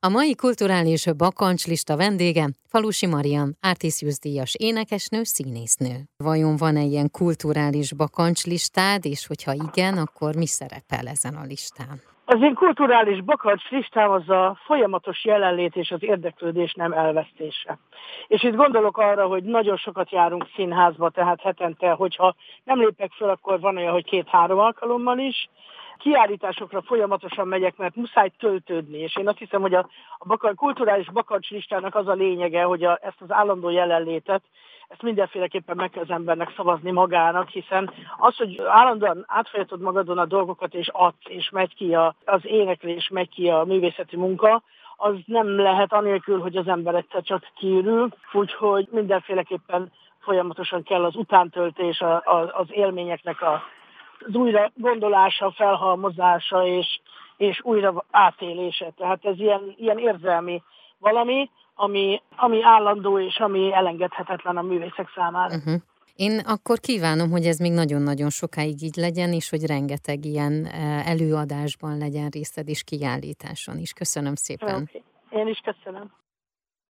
A mai kulturális bakancslista vendége Falusi Marian, Artisius díjas énekesnő, színésznő. Vajon van-e ilyen kulturális bakancslistád, és hogyha igen, akkor mi szerepel ezen a listán? Az én kulturális bakancs listám az a folyamatos jelenlét és az érdeklődés nem elvesztése. És itt gondolok arra, hogy nagyon sokat járunk színházba, tehát hetente, hogyha nem lépek fel, akkor van olyan, hogy két-három alkalommal is, kiállításokra folyamatosan megyek, mert muszáj töltődni, és én azt hiszem, hogy a, a bakar, kulturális bakancs listának az a lényege, hogy a, ezt az állandó jelenlétet, ezt mindenféleképpen meg kell az embernek szavazni magának, hiszen az, hogy állandóan átfejtod magadon a dolgokat, és adsz, és megy ki a, az éneklés, megy ki a művészeti munka, az nem lehet anélkül, hogy az ember egyszer csak kiürül, úgyhogy mindenféleképpen folyamatosan kell az utántöltés, a, a, az élményeknek a az újra gondolása, felhalmozása és, és újra átélése. Tehát ez ilyen, ilyen érzelmi valami, ami, ami állandó és ami elengedhetetlen a művészek számára. Uh-huh. Én akkor kívánom, hogy ez még nagyon-nagyon sokáig így legyen, és hogy rengeteg ilyen eh, előadásban legyen részed és kiállításon is. Köszönöm szépen. Okay. Én is köszönöm.